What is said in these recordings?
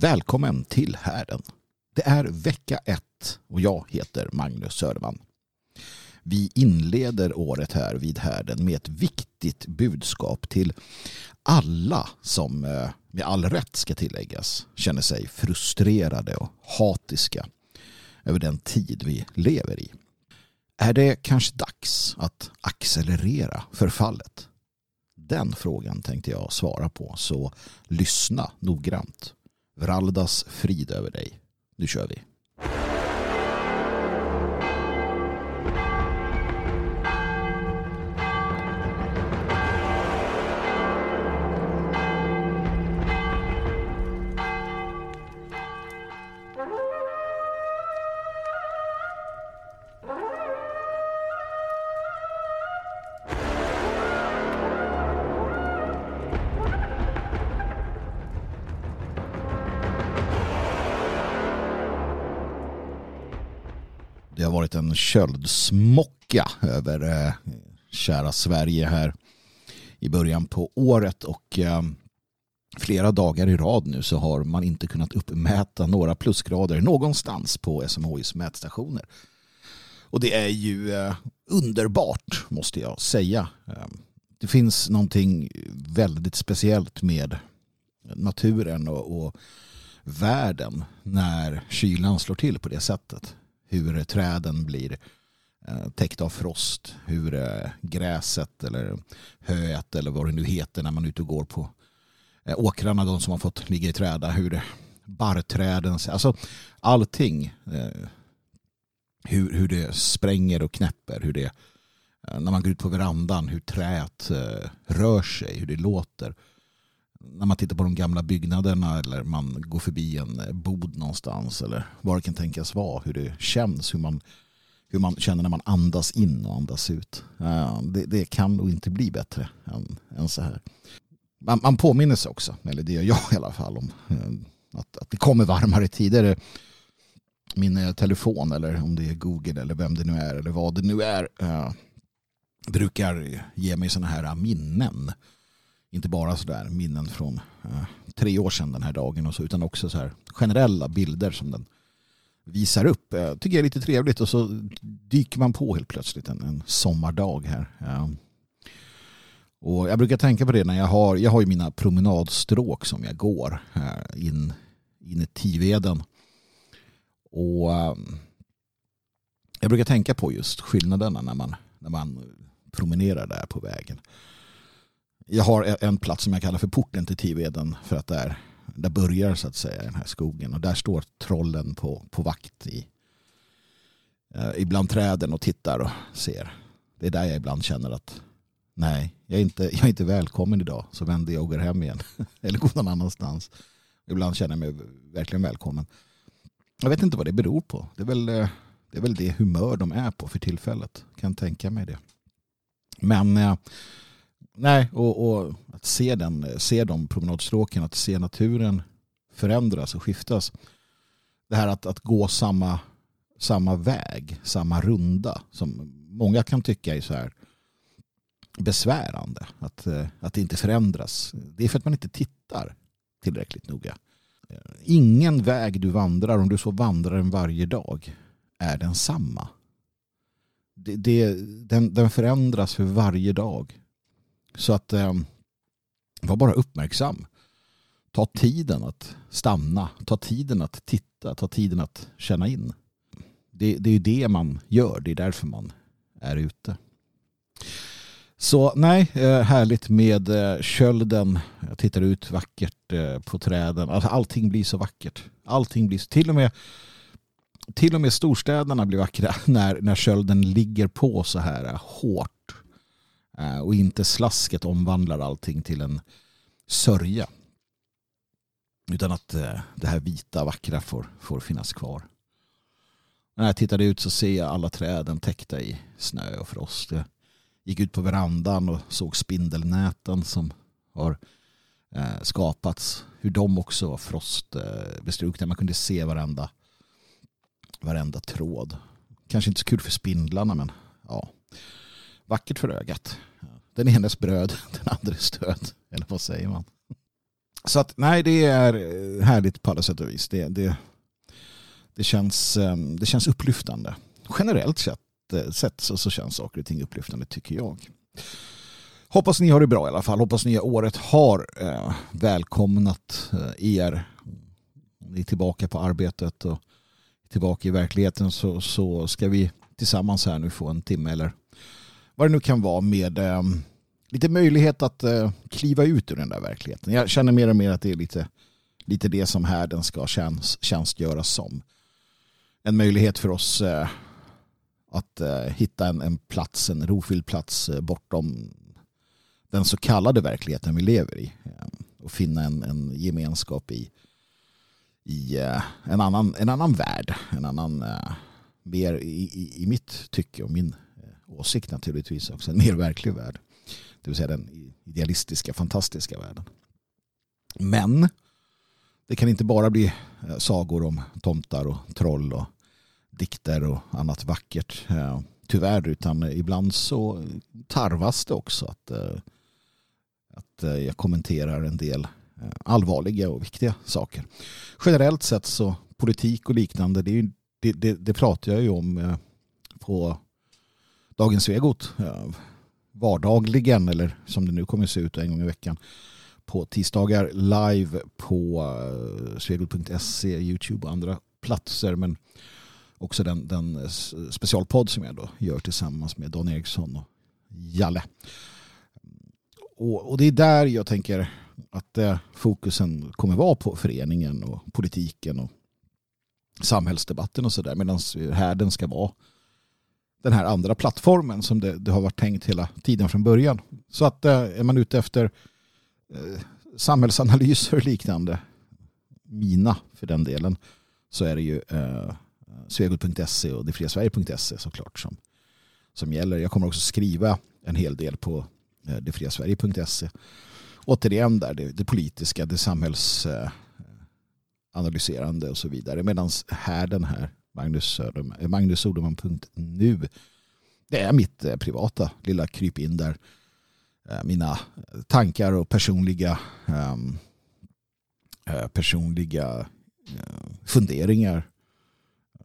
Välkommen till härden. Det är vecka ett och jag heter Magnus Söderman. Vi inleder året här vid härden med ett viktigt budskap till alla som eh, med all rätt ska tilläggas känner sig frustrerade och hatiska över den tid vi lever i. Är det kanske dags att accelerera förfallet? Den frågan tänkte jag svara på, så lyssna noggrant. Vraldas frid över dig. Nu kör vi. En köldsmocka över eh, kära Sverige här i början på året och eh, flera dagar i rad nu så har man inte kunnat uppmäta några plusgrader någonstans på SMHIs mätstationer. Och det är ju eh, underbart måste jag säga. Ehm, det finns någonting väldigt speciellt med naturen och, och världen när kylan slår till på det sättet hur träden blir eh, täckta av frost, hur eh, gräset eller höet eller vad det nu heter när man är ute och går på eh, åkrarna, de som har fått ligga i träda, hur barrträden, alltså allting, hur, hur det spränger och knäpper, hur det, när man går ut på verandan, hur träet rör sig, hur det låter när man tittar på de gamla byggnaderna eller man går förbi en eh, bod någonstans eller vad det kan tänkas vara, hur det känns, hur man, hur man känner när man andas in och andas ut. Eh, det, det kan nog inte bli bättre än, än så här. Man, man påminner sig också, eller det gör jag i alla fall, om eh, att, att det kommer varmare tider. Min telefon eller om det är Google eller vem det nu är eller vad det nu är brukar ge mig sådana här minnen inte bara sådär minnen från eh, tre år sedan den här dagen och så, utan också så här generella bilder som den visar upp. Eh, tycker jag är lite trevligt och så dyker man på helt plötsligt en, en sommardag här. Eh, och jag brukar tänka på det när jag har, jag har ju mina promenadstråk som jag går eh, in, in i Tiveden. Och ehm, jag brukar tänka på just skillnaderna när man, när man promenerar där på vägen jag har e- en plats som jag kallar för porten till Tiveden för att där, där börjar så att säga den här skogen och där står trollen på, på vakt i, eh, ibland träden och tittar och ser. Det är där jag ibland känner att nej, jag är inte, jag är inte välkommen idag så vänder jag och går hem igen eller går någon annanstans. Ibland känner jag mig verkligen välkommen. Jag vet inte vad det beror på. Det är väl, eh, det, är väl det humör de är på för tillfället. Kan tänka mig det. Men eh, Nej, och, och, att se, den, se de promenadstråken, att se naturen förändras och skiftas. Det här att, att gå samma, samma väg, samma runda som många kan tycka är så här besvärande. Att, eh, att det inte förändras. Det är för att man inte tittar tillräckligt noga. Ingen väg du vandrar, om du så vandrar den varje dag, är densamma. Det, det, den, den förändras för varje dag. Så att eh, var bara uppmärksam. Ta tiden att stanna, ta tiden att titta, ta tiden att känna in. Det, det är ju det man gör, det är därför man är ute. Så nej, eh, härligt med eh, kölden. Jag tittar ut vackert eh, på träden. Alltså, allting blir så vackert. Allting blir till och med till och med storstäderna blir vackra när, när kölden ligger på så här hårt Eh, och inte slasket omvandlar allting till en sörja. Utan att eh, det här vita vackra får, får finnas kvar. När jag tittade ut så ser jag alla träden täckta i snö och frost. Jag gick ut på verandan och såg spindelnäten som har eh, skapats. Hur de också var frostbestrukna. Man kunde se varenda, varenda tråd. Kanske inte så kul för spindlarna men ja, vackert för ögat. Den enes bröd, den andres död. Eller vad säger man? Så att nej, det är eh, härligt på alla sätt och vis. Det, det, det, känns, ehm, det känns upplyftande. Generellt sett, eh, sett så, så känns saker och ting upplyftande tycker jag. Hoppas ni har det bra i alla fall. Hoppas nya året har eh, välkomnat eh, er. Ni är tillbaka på arbetet och tillbaka i verkligheten så, så ska vi tillsammans här nu få en timme eller vad det nu kan vara med eh, lite möjlighet att eh, kliva ut ur den där verkligheten. Jag känner mer och mer att det är lite, lite det som härden ska tjänst, tjänstgöras som. En möjlighet för oss eh, att eh, hitta en, en plats, en rofylld plats eh, bortom den så kallade verkligheten vi lever i. Eh, och finna en, en gemenskap i, i eh, en, annan, en annan värld. En annan, eh, mer i, i, i mitt tycke och min eh, åsikt naturligtvis också, en mer verklig värld. Det vill säga den idealistiska, fantastiska världen. Men det kan inte bara bli eh, sagor om tomtar och troll och dikter och annat vackert. Eh, tyvärr, utan ibland så tarvas det också att eh, att jag kommenterar en del allvarliga och viktiga saker. Generellt sett så politik och liknande det, är, det, det, det pratar jag ju om på Dagens Svegot vardagligen eller som det nu kommer att se ut en gång i veckan på tisdagar live på eh, svegot.se, Youtube och andra platser men också den, den specialpodd som jag då gör tillsammans med Dan Eriksson och Jalle och, och, det är där jag tänker att eh, fokusen kommer vara på föreningen och politiken och samhällsdebatten och sådär. Medan härden ska vara den här andra plattformen som det, det, har varit tänkt hela tiden från början. Så att eh, är man ute efter eh, samhällsanalyser och liknande, mina för den delen, så är det ju eh, svegot.se och detfriasverige.se såklart som, som gäller. Jag kommer också skriva en hel del på Eh, detfriasverige.se. Återigen där, det, det politiska, det samhällsanalyserande eh, och så vidare. Medan här den här Magnus, Söderman, Magnus Soderman.nu det är mitt eh, privata lilla kryp in där. Eh, mina tankar och personliga ehm, eh, personliga funderingar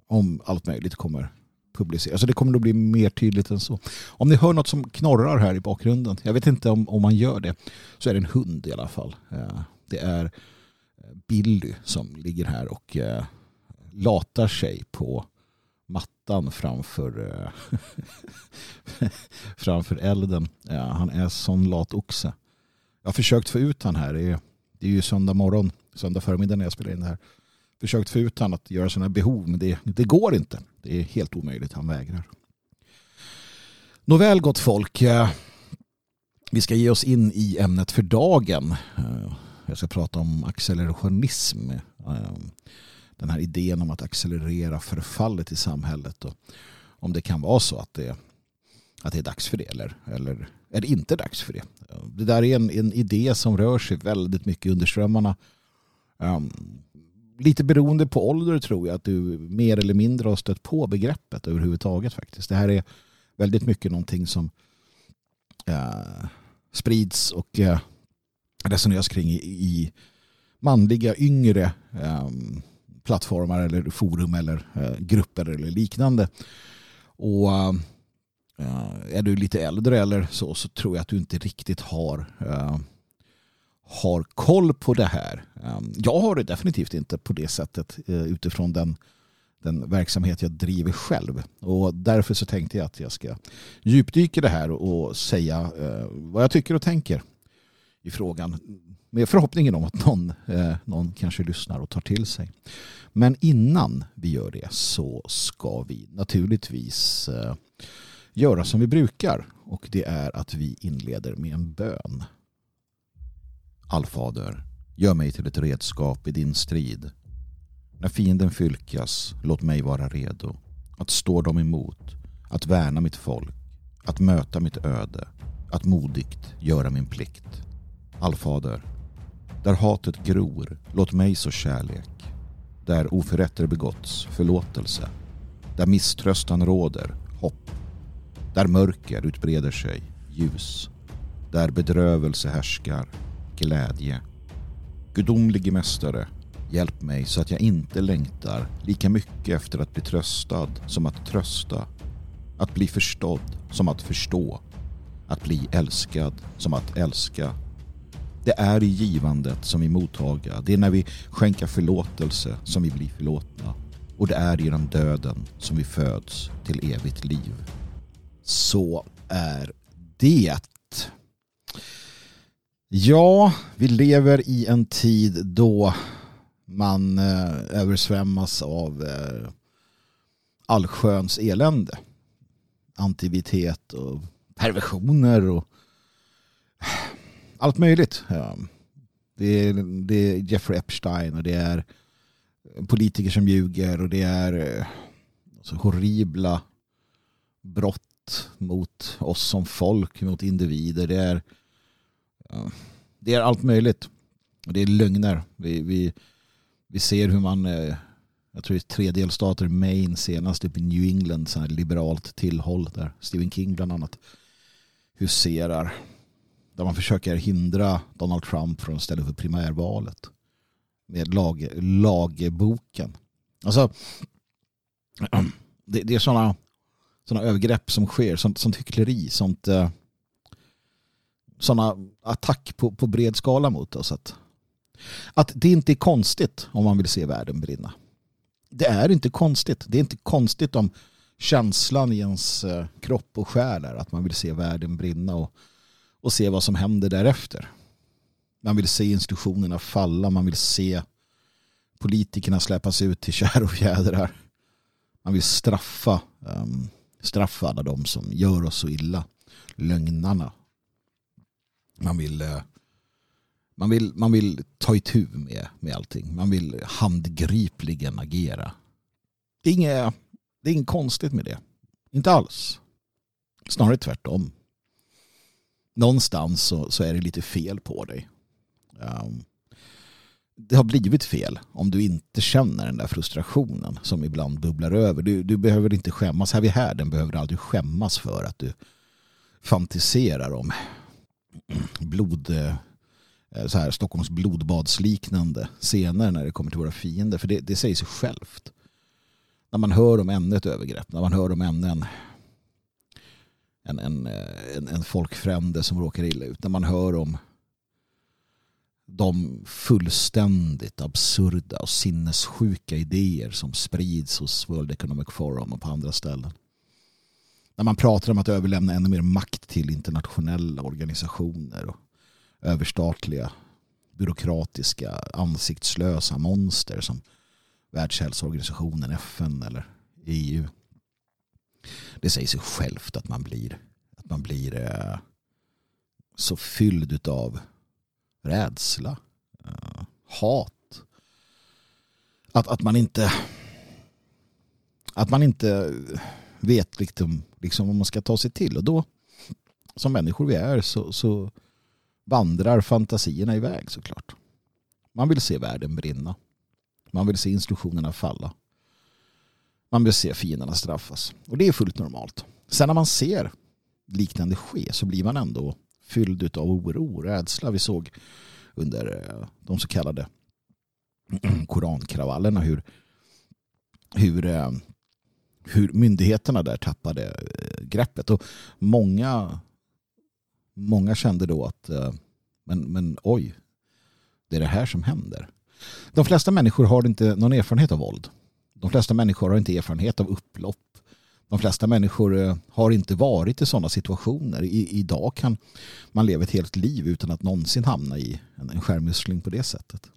om allt möjligt kommer publiceras. Alltså det kommer att bli mer tydligt än så. Om ni hör något som knorrar här i bakgrunden, jag vet inte om, om man gör det, så är det en hund i alla fall. Det är Billy som ligger här och latar sig på mattan framför, eh, framför elden. Han är sån lat oxe. Jag har försökt få ut han här. Det är ju söndag morgon, söndag förmiddag när jag spelar in det här försökt få ut han att göra sina behov men det, det går inte. Det är helt omöjligt, han vägrar. Nåväl gott folk, eh, vi ska ge oss in i ämnet för dagen. Eh, jag ska prata om accelerationism. Den här idén om att accelerera förfallet i samhället och om det kan vara så att det, att det är dags för det eller, eller är det inte dags för det. Det där är en, en idé som rör sig väldigt mycket under strömmarna. Um, lite beroende på ålder tror jag att du mer eller mindre har stött på begreppet överhuvudtaget faktiskt. Det här är väldigt mycket någonting som uh, sprids och uh, resoneras kring i, i manliga yngre um, plattformar eller forum eller eh, grupper eller liknande. Och eh, är du lite äldre eller så så tror jag att du inte riktigt har eh, har koll på det här. Ehm, jag har det definitivt inte på det sättet eh, utifrån den, den verksamhet jag driver själv. Och därför så tänkte jag att jag ska djupdyka det här och säga eh, vad jag tycker och tänker i frågan. Med förhoppningen om att någon, eh, någon kanske lyssnar och tar till sig. Men innan vi gör det så ska vi naturligtvis eh, göra som vi brukar. Och det är att vi inleder med en bön. Allfader, gör mig till ett redskap i din strid. När fienden fylkas, låt mig vara redo. Att stå dem emot, att värna mitt folk, att möta mitt öde, att modigt göra min plikt. Allfader, där hatet gror, låt mig så kärlek. Där oförrätter begåtts, förlåtelse. Där misströstan råder, hopp. Där mörker utbreder sig, ljus. Där bedrövelse härskar, glädje. Gudomlige mästare, hjälp mig så att jag inte längtar lika mycket efter att bli tröstad som att trösta. Att bli förstådd som att förstå. Att bli älskad som att älska. Det är i givandet som vi mottaga. Det är när vi skänker förlåtelse som vi blir förlåtna. Och det är genom döden som vi föds till evigt liv. Så är det. Ja, vi lever i en tid då man eh, översvämmas av eh, allsköns elände. Antivitet och perversioner och allt möjligt. Det, är, det är Jeffrey Epstein och det är politiker som ljuger och det är så alltså, horribla brott mot oss som folk, mot individer. Det är, det är allt möjligt. Det är lögner. Vi, vi, vi ser hur man, eh, jag tror det är tre delstater, Maine senast upp i New England, så här liberalt tillhåll där Stephen King bland annat huserar. Där man försöker hindra Donald Trump från att ställa upp för primärvalet med lag, lagboken. Alltså, det, det är sådana såna övergrepp som sker, sånt, sånt hyckleri, sånt eh, sådana attack på, på bred skala mot oss. Att, att det inte är konstigt om man vill se världen brinna. Det är inte konstigt. Det är inte konstigt om känslan i ens eh, kropp och själ är att man vill se världen brinna och, och se vad som händer därefter. Man vill se institutionerna falla, man vill se politikerna släppas ut till kär och fjädrar. Man vill straffa, um, straffa alla de som gör oss så illa. Lögnarna. Man vill, uh, man vill, man vill ta itu med, med allting. Man vill handgripligen agera. Det är, inget, det är inget konstigt med det. Inte alls. Snarare tvärtom. Någonstans så, så är det lite fel på dig. Um, det har blivit fel om du inte känner den där frustrationen som ibland bubblar över. Du, du behöver inte skämmas. Här vi här, den behöver du aldrig skämmas för att du fantiserar om blod, eh, så här, Stockholms blodbadsliknande scener när det kommer till våra fiender. För det, det säger sig självt. När man hör om ännu ett övergrepp, när man hör om ännu en, en, en, eh, en, en folkfrände som råkar illa ut, när man hör om de fullständigt absurda och sinnessjuka idéer som sprids hos World Economic Forum och på andra ställen. När man pratar om att överlämna ännu mer makt till internationella organisationer och överstatliga byråkratiska ansiktslösa monster som Världshälsoorganisationen, FN eller EU. Det säger sig självt att man blir, att man blir eh, så fylld av rädsla, eh, hat. Att, att man inte att man inte vet liksom, liksom vad man ska ta sig till. Och då, som människor vi är, så, så vandrar fantasierna iväg såklart. Man vill se världen brinna. Man vill se instruktionerna falla. Man vill se fienderna straffas. Alltså. Och det är fullt normalt. Sen när man ser liknande ske så blir man ändå fylld av oro och rädsla. Vi såg under eh, de så kallade korankravallerna hur, hur, eh, hur myndigheterna där tappade eh, greppet. Och många, många kände då att men, men oj, det är det här som händer. De flesta människor har inte någon erfarenhet av våld. De flesta människor har inte erfarenhet av upplopp de flesta människor eh, har inte varit i sådana situationer. I, idag kan man leva ett helt liv utan att någonsin hamna i en, en skärmyssling på det sättet.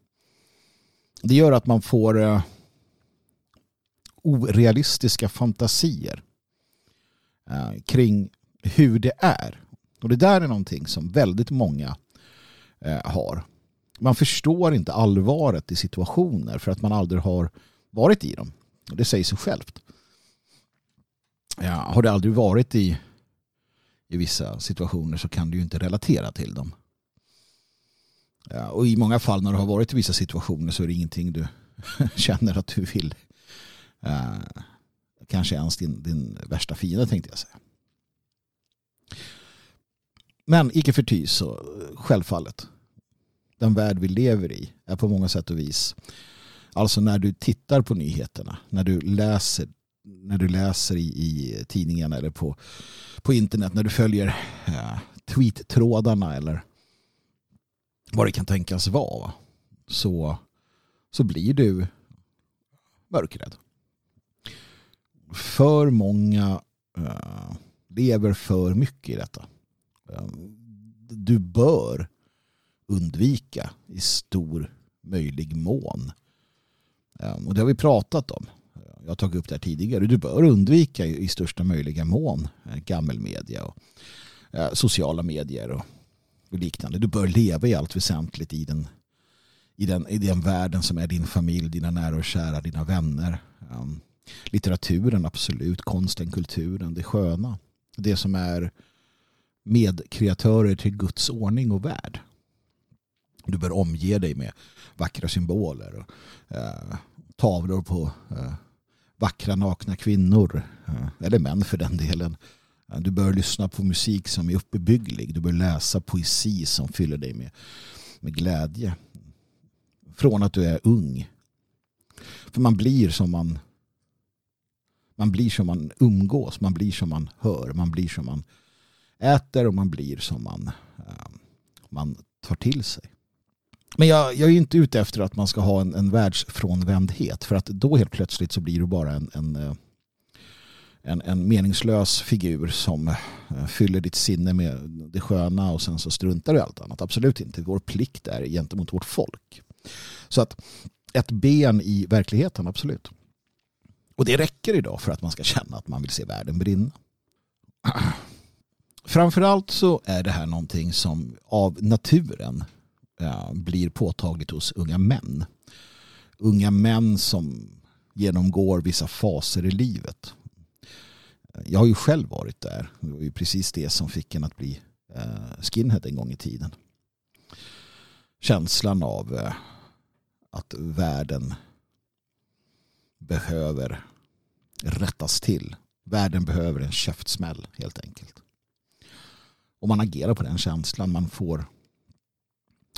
Det gör att man får eh, orealistiska fantasier eh, kring hur det är. Och det där är någonting som väldigt många eh, har. Man förstår inte allvaret i situationer för att man aldrig har varit i dem. Det säger sig självt ja, har du aldrig varit i, i vissa situationer så kan du ju inte relatera till dem. Ja, och i många fall när du har varit i vissa situationer så är det ingenting du känner att du vill. Uh, kanske ens din, din värsta fiende tänkte jag säga. Men icke förty så självfallet. den värld vi lever i är på många sätt och vis Alltså när du tittar på nyheterna, när du läser, när du läser i, i tidningen eller på, på internet, när du följer ja, tweet-trådarna eller vad det kan tänkas vara så, så blir du mörkrädd. För många uh, lever för mycket i detta. Uh, du bör undvika i stor möjlig mån. Ehm, och det har vi pratat om. Jag har tagit upp det här tidigare. Du bör undvika i, största möjliga mån eh, gammelmedia och eh, sociala medier och, liknande. Du bör leva i allt väsentligt i den, i, den, i den världen som är din familj, dina nära och kära, dina vänner. Ehm, litteraturen, absolut. Konsten, kulturen, det sköna. Det som är medkreatörer till Guds ordning och värld. Du bör omge dig med vackra symboler och eh, tavlor på eh, vackra nakna kvinnor eh, eller män för den delen. Eh, du bör lyssna på musik som är uppbygglig. Du bör läsa poesi som fyller dig med, med glädje. Från att du är ung. För man blir som man man blir som man umgås, man blir som man hör, man blir som man äter och man blir som man, eh, man tar till sig. Men jag, jag, är inte ute efter att man ska ha en, en världsfrånvändhet för att då helt plötsligt så blir du bara en, en, eh, en, en meningslös figur som eh, fyller ditt sinne med det sköna och sen så struntar du i allt annat. Absolut inte. Vår plikt är gentemot vårt folk. Så att ett ben i verkligheten, absolut. Och det räcker idag för att man ska känna att man vill se världen brinna. Framförallt så är det här någonting som av naturen Eh, blir påtagligt hos unga män. Unga män som genomgår vissa faser i livet. Eh, jag har ju själv varit där. Det var ju precis det som fick en att bli eh, skinhead en gång i tiden. Känslan av att världen behöver rättas till. Världen behöver en käftsmäll helt enkelt. Och man agerar på den känslan. Man får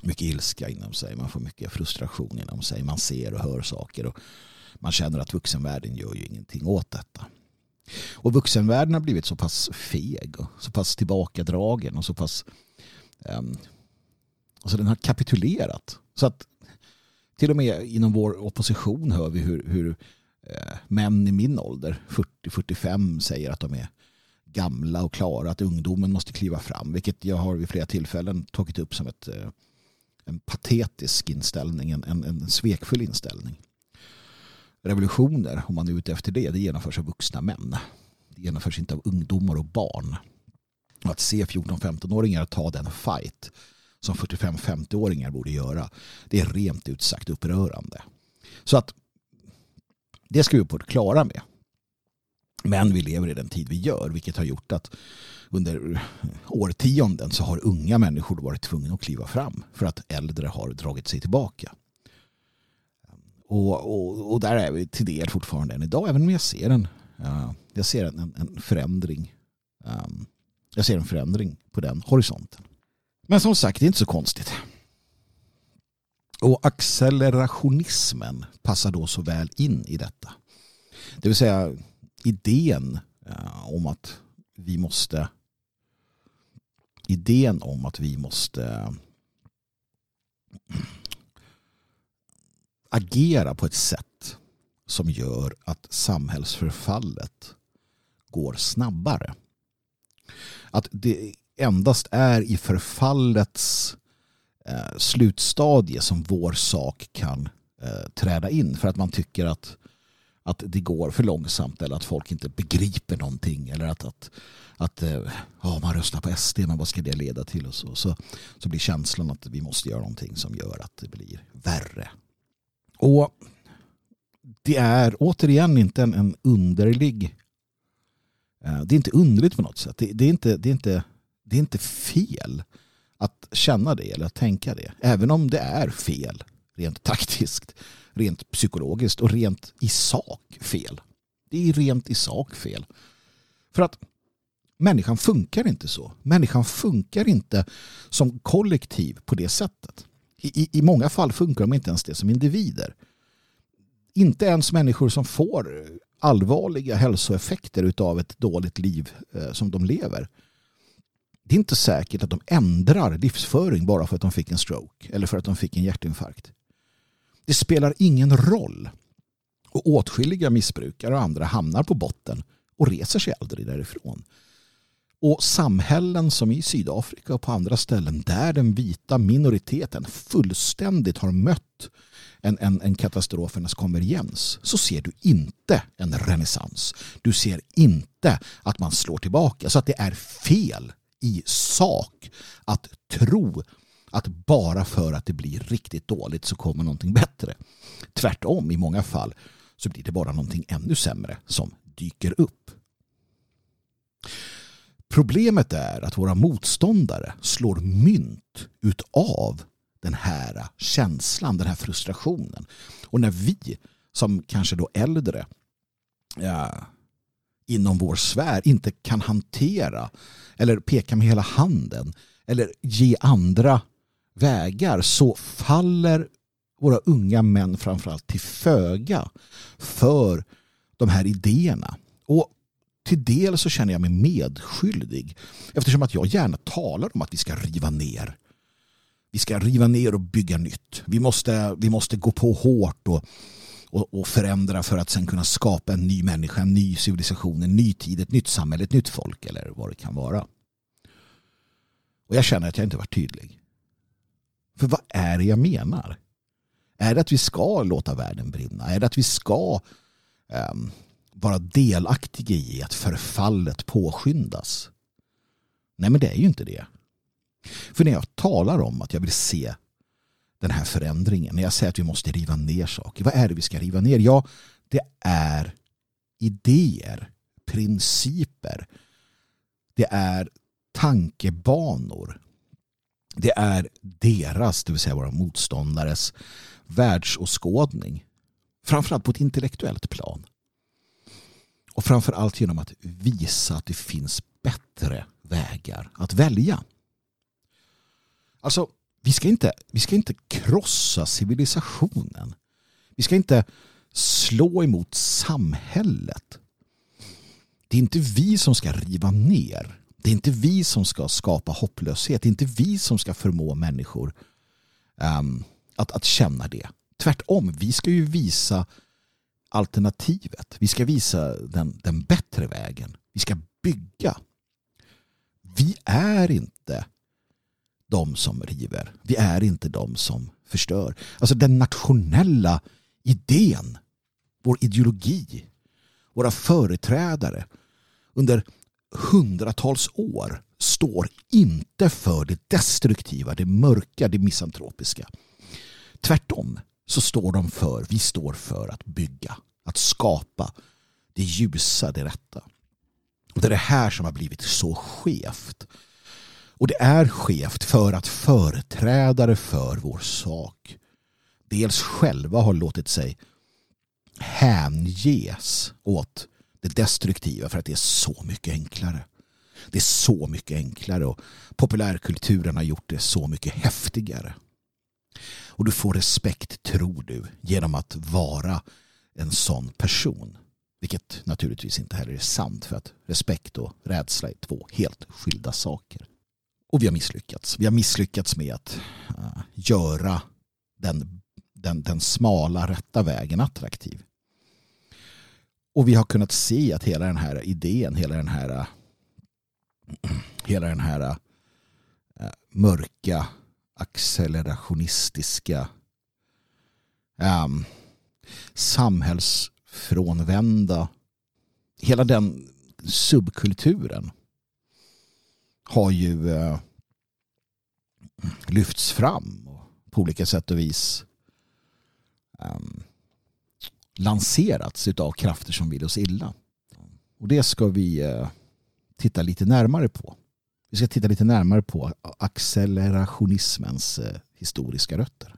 mycket ilska inom sig. Man får mycket frustration inom sig. Man ser och hör saker. Och man känner att vuxenvärlden gör ju ingenting åt detta. Och vuxenvärlden har blivit så pass feg och så pass tillbakadragen och så pass um, alltså den har kapitulerat. Så att till och med inom vår opposition hör vi hur, hur eh, män i min ålder, 40-45, säger att de är gamla och klara, att ungdomen måste kliva fram, vilket jag har vid flera tillfällen tagit upp som ett, eh, en patetisk inställning, en, en, en svekfull inställning. Revolutioner, om man är ute efter det, det genomförs av vuxna män. Det genomförs inte av ungdomar och barn. Och att se 14-15-åringar ta den fight som 45-50-åringar borde göra. Det är rent ut sagt upprörande. Så att det ska vi på det klara med. Men vi lever i den tid vi gör vilket har gjort att under årtionden så har unga människor varit tvungna att kliva fram för att äldre har dragit sig tillbaka. Och, och, och där är vi till del fortfarande än idag även om jag ser en, uh, jag ser en, en förändring um, jag ser en förändring på den horisonten. Men som sagt, det är inte så konstigt. Och accelerationismen passar då så väl in i detta. Det vill säga idén eh, om att vi måste idén om att vi måste eh, agera på ett sätt som gör att samhällsförfallet går snabbare. Att det endast är i förfallets eh, slutstadie som vår sak kan eh, träda in för att man tycker att, att det går för långsamt eller att folk inte begriper någonting eller att, att, att eh, ja, man röstar på SD men vad ska det leda till och så, så, så blir känslan att vi måste göra någonting som gör att det blir värre. Och det är återigen inte en, en underlig eh, det är inte underligt på något sätt. Det, det, är inte, det, är inte, det är inte fel att känna det eller att tänka det. Även om det är fel rent taktiskt, rent psykologiskt och rent i sak fel. Det är rent i sak fel. För att människan funkar inte så. Människan funkar inte som kollektiv på det sättet. I, I många fall funkar de inte ens det som individer. Inte ens människor som får allvarliga hälsoeffekter av ett dåligt liv eh, som de lever. Det är inte säkert att de ändrar livsföring bara för att de fick en stroke eller för att de fick en hjärtinfarkt. Det spelar ingen roll. Och åtskilliga missbrukare och andra hamnar på botten och reser sig aldrig därifrån. Och samhällen som i Sydafrika och på andra ställen där den vita minoriteten fullständigt har mött en, en, en katastrofernas konvergens så ser du inte en renässans. Du ser inte att man slår tillbaka. Så att det är fel i sak att tro att bara för att det blir riktigt dåligt så kommer någonting bättre. Tvärtom, i många fall så blir det bara någonting ännu sämre som dyker upp. Problemet är att våra motståndare slår mynt utav den här känslan, den här frustrationen. Och när vi som kanske då äldre ja, inom vår sfär inte kan hantera eller peka med hela handen eller ge andra vägar så faller våra unga män framförallt till föga för de här idéerna. Och till del så känner jag mig medskyldig eftersom att jag gärna talar om att vi ska riva ner. Vi ska riva ner och bygga nytt. Vi måste, vi måste gå på hårt och, och, och förändra för att sen kunna skapa en ny människa, en ny civilisation, en ny tid, ett nytt samhälle, ett nytt folk eller vad det kan vara. Och jag känner att jag inte varit tydlig. För vad är det jag menar? Är det att vi ska låta världen brinna? Är det att vi ska um, vara delaktiga i att förfallet påskyndas? Nej, men det är ju inte det. För när jag talar om att jag vill se den här förändringen, när jag säger att vi måste riva ner saker, vad är det vi ska riva ner? Ja, det är idéer, principer, det är tankebanor. Det är deras, det vill säga våra motståndares världsåskådning. Framförallt på ett intellektuellt plan. Och framförallt genom att visa att det finns bättre vägar att välja. Alltså, vi ska inte, vi ska inte krossa civilisationen. Vi ska inte slå emot samhället. Det är inte vi som ska riva ner. Det är inte vi som ska skapa hopplöshet. Det är inte vi som ska förmå människor um, att, att känna det. Tvärtom, vi ska ju visa alternativet. Vi ska visa den, den bättre vägen. Vi ska bygga. Vi är inte de som river. Vi är inte de som förstör. Alltså den nationella idén, vår ideologi, våra företrädare under hundratals år står inte för det destruktiva, det mörka, det misantropiska. Tvärtom så står de för, vi står för att bygga, att skapa det ljusa, det rätta. Och det är det här som har blivit så skevt. Och det är skevt för att företrädare för vår sak dels själva har låtit sig hänges åt det destruktiva för att det är så mycket enklare. Det är så mycket enklare och populärkulturen har gjort det så mycket häftigare. Och du får respekt, tror du, genom att vara en sån person. Vilket naturligtvis inte heller är sant för att respekt och rädsla är två helt skilda saker. Och vi har misslyckats. Vi har misslyckats med att uh, göra den, den, den smala rätta vägen attraktiv. Och vi har kunnat se att hela den här idén, hela den här, äh, hela den här äh, mörka accelerationistiska um, samhällsfrånvända hela den subkulturen har ju uh, lyfts fram på olika sätt och vis um, lanserats av krafter som vill oss illa. Och det ska vi eh, titta lite närmare på. Vi ska titta lite närmare på accelerationismens eh, historiska rötter.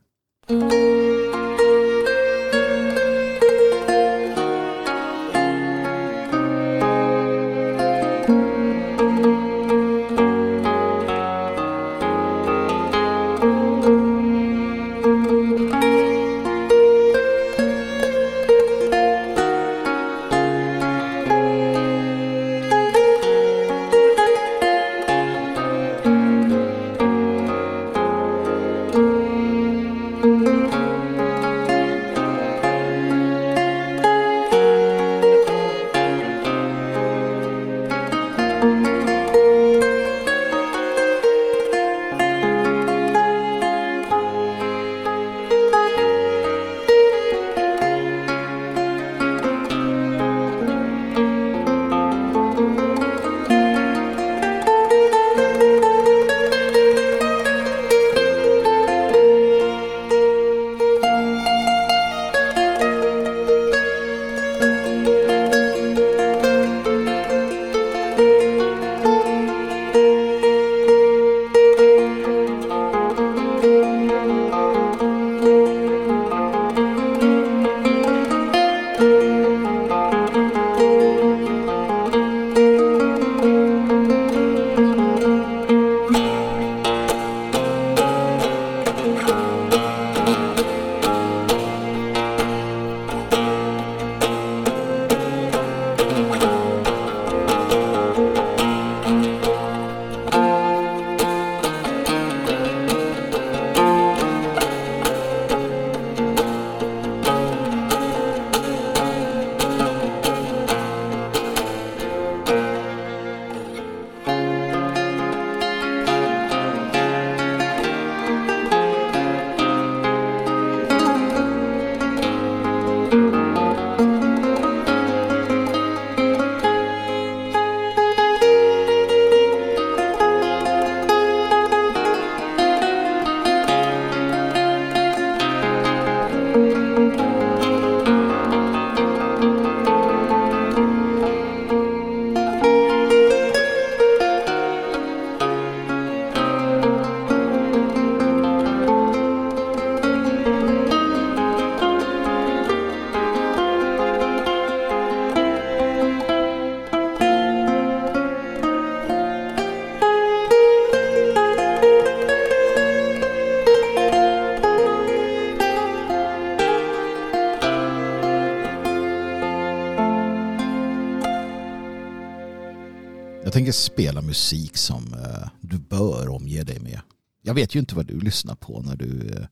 Musik som eh, du bör omge dig med. Jag vet ju inte vad du lyssnar på när du, eh,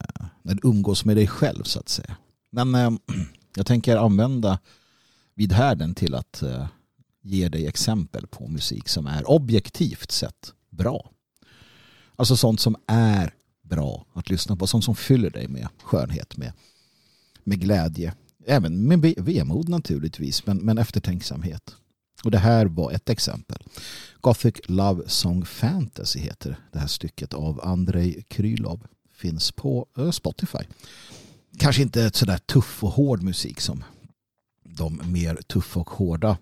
eh, när du umgås med dig själv så att säga. Men jag tänker använda vid härden till att ge dig exempel på musik som är objektivt sett bra. Alltså sånt som är bra att lyssna på. Sånt som fyller dig med skönhet, med, med glädje. Även med vemod naturligtvis, men, men eftertänksamhet. Och det här var ett exempel. Gothic Love Song Fantasy heter det här stycket av Andrei Krylov. Finns på eh, Spotify. Kanske inte ett sådär tuff och hård musik som de mer tuffa och hårda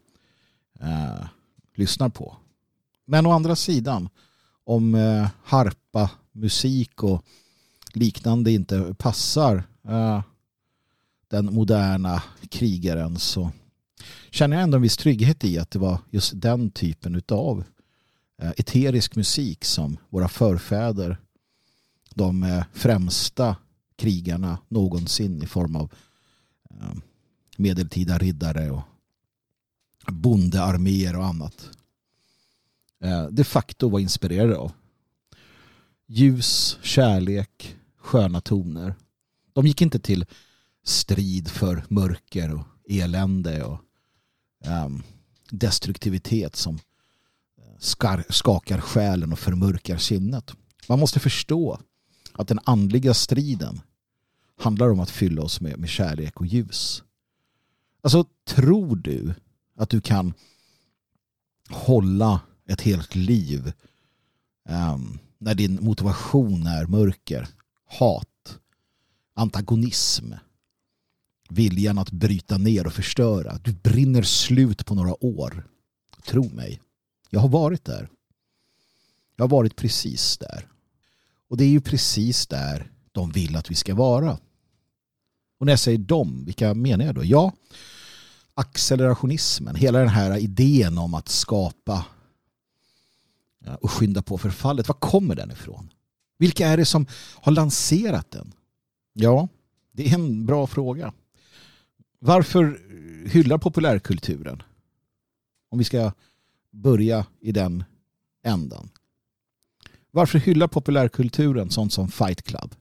eh, lyssnar på. Men å andra sidan, om eh, harpa, musik och liknande inte passar eh, den moderna krigaren så känner jag ändå en viss trygghet i att det var just den typen av eh, eterisk musik som våra förfäder, de eh, främsta krigarna någonsin i form av eh, medeltida riddare och bondearméer och annat de facto var inspirerade av. Ljus, kärlek, sköna toner. De gick inte till strid för mörker och elände och Ehm, destruktivitet som eh, skar, skakar själen och förmörkar sinnet. Man måste förstå att den andliga striden handlar om att fylla oss med, med kärlek och ljus. Alltså, tror du att du kan hålla ett helt liv um, när din motivation är mörker, hat, antagonism, viljan att bryta ner och förstöra. Du brinner slut på några år. Tro mig. Jag har varit där. Jag har varit precis där. Och det är ju precis där de vill att vi ska vara. Och när jag säger de, vilka menar jag då? Ja, accelerationismen, hela den här idén om att skapa och skynda på förfallet. Var kommer den ifrån? Vilka är det som har lanserat den? Ja, det är en bra fråga. Varför hyllar populärkulturen? Om vi ska börja i den ändan. Varför hyllar populärkulturen sånt som Fight Club?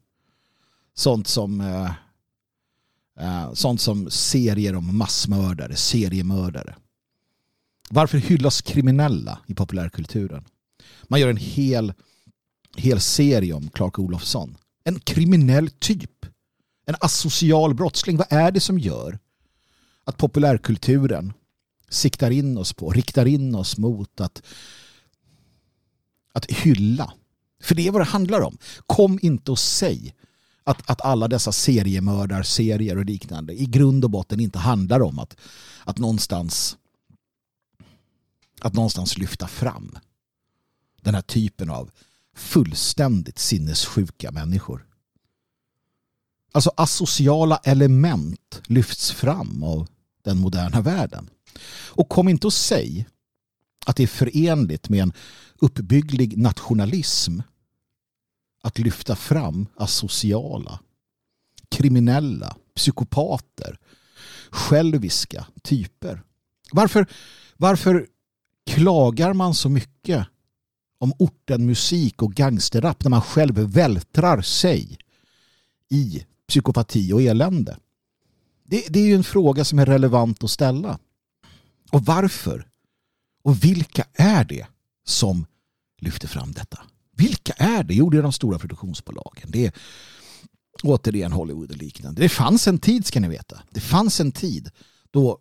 Sånt som eh, eh, sånt som serier om massmördare, seriemördare. Varför hyllas kriminella i populärkulturen? Man gör en hel, hel serie om Clark Olofsson. En kriminell typ. En asocial brottsling. Vad är det som gör att populärkulturen siktar in oss på, riktar in oss mot att, att hylla. För det är vad det handlar om. Kom inte och säg att, att alla dessa seriemördarserier och liknande i grund och botten inte handlar om att, att någonstans att någonstans lyfta fram den här typen av fullständigt sinnessjuka människor. Alltså asociala element lyfts fram av den moderna världen. Och kom inte och säg att det är förenligt med en uppbygglig nationalism att lyfta fram asociala, kriminella, psykopater, själviska typer. Varför, varför klagar man så mycket om ortenmusik och gangsterrap när man själv vältrar sig i psykopati och elände? Det, det är ju en fråga som är relevant att ställa. Och varför? Och vilka är det som lyfter fram detta? Vilka är det? Jo, det är de stora produktionsbolagen. Det är återigen Hollywood och liknande. Det fanns en tid ska ni veta. Det fanns en tid då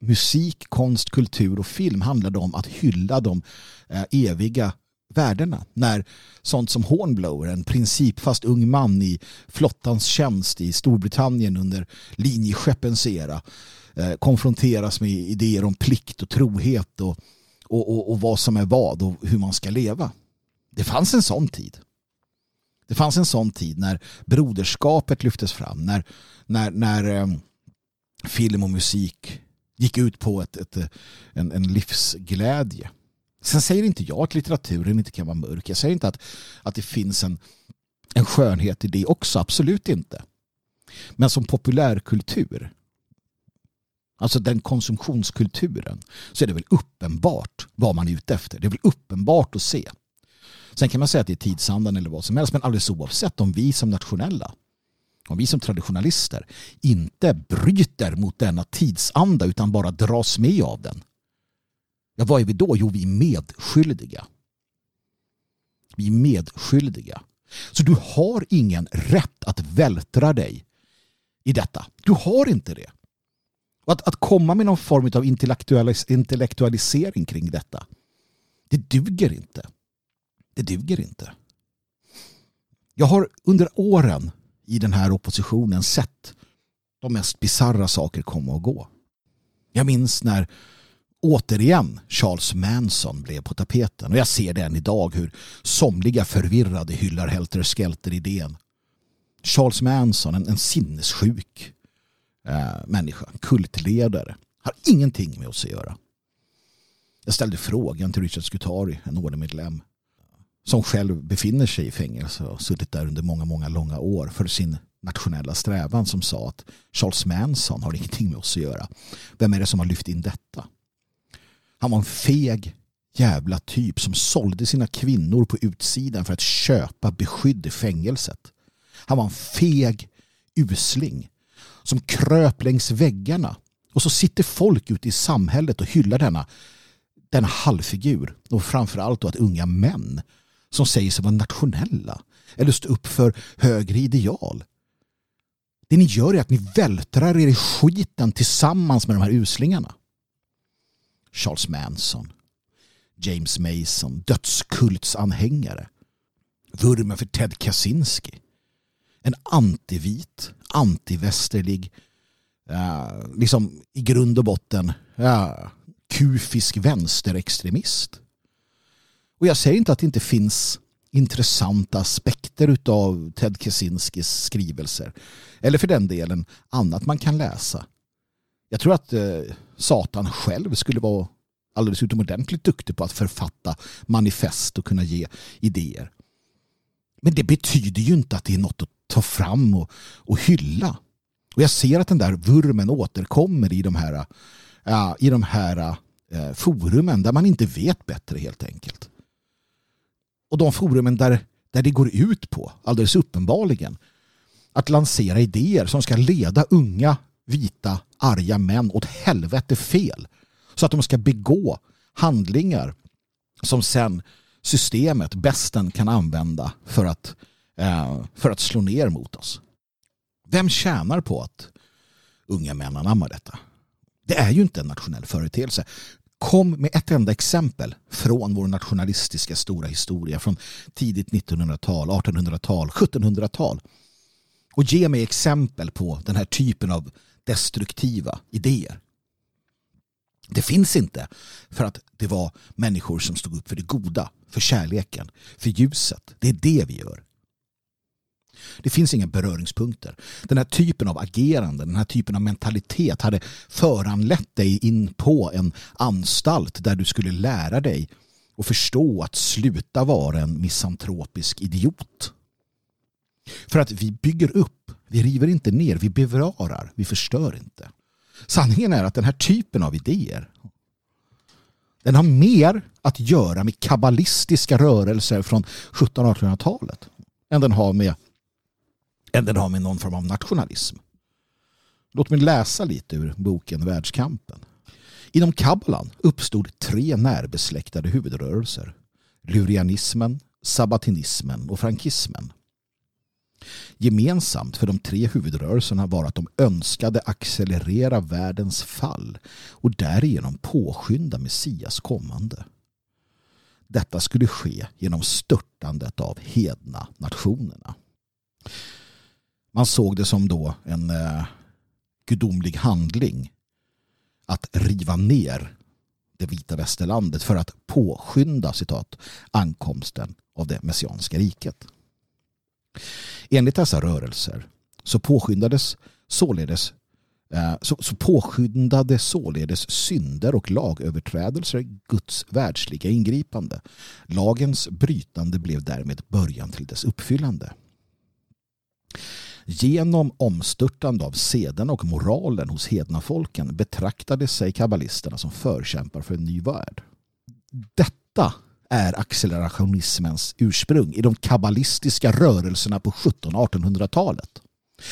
musik, konst, kultur och film handlade om att hylla de eh, eviga värdena. När sånt som Hornblower, en principfast ung man i flottans tjänst i Storbritannien under linjeskeppens era eh, konfronteras med idéer om plikt och trohet och, och, och, och vad som är vad och hur man ska leva. Det fanns en sån tid. Det fanns en sån tid när broderskapet lyftes fram, när, när, när eh, film och musik gick ut på ett, ett, eh, en, en livsglädje. Sen säger inte jag att litteraturen inte kan vara mörk. Jag säger inte att, att det finns en, en skönhet i det också. Absolut inte. Men som populärkultur. alltså den konsumtionskulturen, så är det väl uppenbart vad man är ute efter. Det är väl uppenbart att se. Sen kan man säga att det är tidsandan eller vad som helst, men alldeles oavsett om vi som nationella, om vi som traditionalister inte bryter mot denna tidsanda utan bara dras med av den. Ja, vad är vi då? Jo, vi är medskyldiga. Vi är medskyldiga. Så du har ingen rätt att vältra dig i detta. Du har inte det. att, att komma med någon form av intellektualis intellektualisering kring detta, det duger inte. Det duger inte. Jag har under åren i den här oppositionen sett de mest bizarra saker komma och gå. Jag minns när återigen Charles Manson blev på tapeten och jag ser det än idag hur somliga förvirrade hyllar Helter Skelter-idén. Charles Manson, en, en sinnessjuk eh, människa, kultledare, har ingenting med oss att göra. Jag ställde frågan till Richard Skutari, en ordemedlem, som själv befinner sig i fängelse och suttit där under många, många långa år för sin nationella strävan som sa att Charles Manson har ingenting med oss att göra. Vem är det som har lyft in detta? Han var en feg jävla typ som sålde sina kvinnor på utsidan för att köpa beskydd i fängelset. Han var en feg usling som kröp längs väggarna och så sitter folk ute i samhället och hyllar denna, denna halvfigur och framförallt då att unga män som säger sig vara nationella eller stå upp för högre ideal. Det ni gör är att ni vältrar er i skiten tillsammans med de här uslingarna. Charles Manson, James Mason, dödskultsanhängare, vurmen för Ted Kaczynski, en antivit, antivästerlig, uh, liksom i grund och botten uh, kufisk vänsterextremist. Och jag säger inte att det inte finns intressanta aspekter av Ted Kaczynskis skrivelser. Eller för den delen annat man kan läsa. Jag tror att eh, Satan själv skulle vara alldeles utomordentligt duktig på att författa manifest och kunna ge idéer. Men det betyder ju inte att det är något att ta fram och, och hylla. Och jag ser att den där vurmen återkommer i de här, uh, i de här uh, forumen där man inte vet bättre helt enkelt och de forumen där, där det går ut på, alldeles uppenbarligen, att lansera idéer som ska leda unga, vita, arga män åt helvete fel. Så att de ska begå handlingar som sen systemet, bästen, kan använda för att, eh, för att slå ner mot oss. Vem tjänar på att unga män anammar detta? Det är ju inte en nationell företeelse. Kom med ett enda exempel från vår nationalistiska stora historia från tidigt 1900-tal, 1800-tal, 1700-tal. Och ge mig exempel på den här typen av destruktiva idéer. Det finns inte för att det var människor som stod upp för det goda, för kärleken, för ljuset. Det är det vi gör. Det finns inga beröringspunkter. Den här typen av agerande, den här typen av mentalitet hade föranlett dig in på en anstalt där du skulle lära dig och förstå att sluta vara en misantropisk idiot. För att vi bygger upp, vi river inte ner, vi bevarar, vi förstör inte. Sanningen är att den här typen av idéer den har mer att göra med kabbalistiska rörelser från 1700-1800-talet än den har med än den har med någon form av nationalism. Låt mig läsa lite ur boken Världskampen. Inom kabbalan uppstod tre närbesläktade huvudrörelser. Lurianismen, sabbatinismen och frankismen. Gemensamt för de tre huvudrörelserna var att de önskade accelerera världens fall och därigenom påskynda Messias kommande. Detta skulle ske genom störtandet av hedna nationerna. Man såg det som då en eh, gudomlig handling att riva ner det vita västerlandet för att påskynda citat, ankomsten av det messianska riket. Enligt dessa rörelser så påskyndades således eh, så, så påskyndade således synder och lagöverträdelser Guds världsliga ingripande. Lagens brytande blev därmed början till dess uppfyllande. Genom omstörtande av seden och moralen hos hedna folken betraktade sig kabbalisterna som förkämpar för en ny värld. Detta är accelerationismens ursprung i de kabbalistiska rörelserna på 1700-1800-talet.